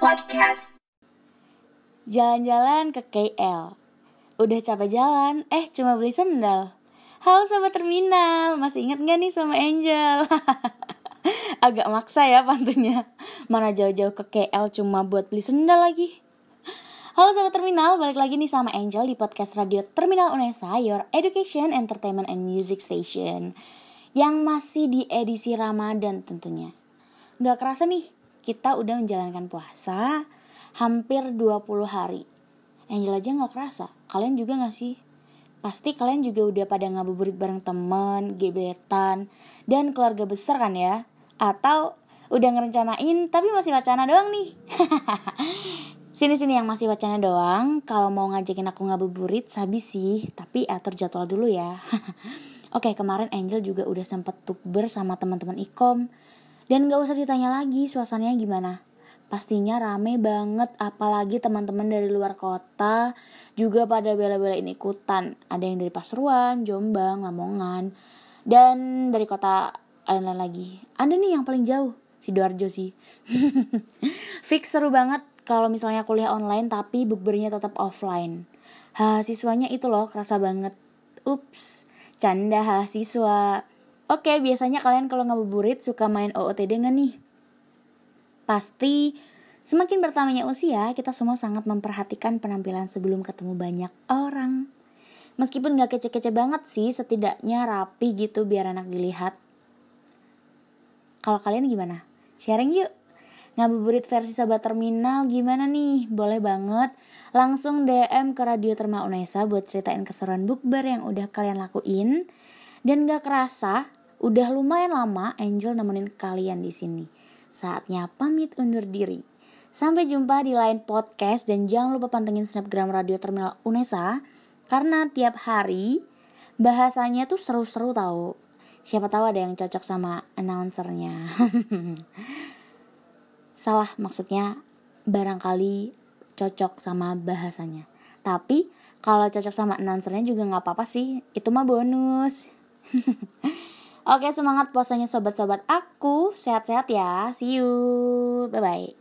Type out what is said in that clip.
Podcast. Jalan-jalan ke KL. Udah capek jalan, eh cuma beli sendal. Halo sobat terminal, masih inget gak nih sama Angel? Agak maksa ya pantunya. Mana jauh-jauh ke KL cuma buat beli sendal lagi. Halo sobat terminal, balik lagi nih sama Angel di podcast radio Terminal Unesa, Your Education, Entertainment, and Music Station. Yang masih di edisi Ramadan tentunya. Gak kerasa nih, kita udah menjalankan puasa hampir 20 hari. Angel aja gak kerasa, kalian juga gak sih? Pasti kalian juga udah pada ngabuburit bareng temen, gebetan, dan keluarga besar kan ya? Atau udah ngerencanain tapi masih wacana doang nih. Sini-sini yang masih wacana doang, kalau mau ngajakin aku ngabuburit sabi sih, tapi atur jadwal dulu ya. Oke, kemarin Angel juga udah sempet bukber sama teman-teman ikom. Dan gak usah ditanya lagi suasananya gimana. Pastinya rame banget apalagi teman-teman dari luar kota juga pada bela-belain ikutan. Ada yang dari Pasuruan, Jombang, Lamongan, dan dari kota lain-lain lagi. Ada nih yang paling jauh, Sidoarjo sih. Fix seru banget kalau misalnya kuliah online tapi bukbernya tetap offline. Ha, siswanya itu loh kerasa banget. Ups, canda ha siswa. Oke, biasanya kalian kalau ngabuburit suka main OOTD nggak nih? Pasti semakin bertambahnya usia, kita semua sangat memperhatikan penampilan sebelum ketemu banyak orang. Meskipun gak kece-kece banget sih, setidaknya rapi gitu biar enak dilihat. Kalau kalian gimana? Sharing yuk! Ngabuburit versi Sobat Terminal gimana nih? Boleh banget langsung DM ke Radio Terminal Unesa buat ceritain keseruan bukber yang udah kalian lakuin. Dan gak kerasa, udah lumayan lama Angel nemenin kalian di sini. Saatnya pamit undur diri. Sampai jumpa di lain podcast dan jangan lupa pantengin Snapgram Radio Terminal Unesa karena tiap hari bahasanya tuh seru-seru tahu. Siapa tahu ada yang cocok sama announcernya. Salah maksudnya barangkali cocok sama bahasanya. Tapi kalau cocok sama announcernya juga nggak apa-apa sih. Itu mah bonus. Oke semangat puasanya sobat-sobat aku. Sehat-sehat ya. See you. Bye-bye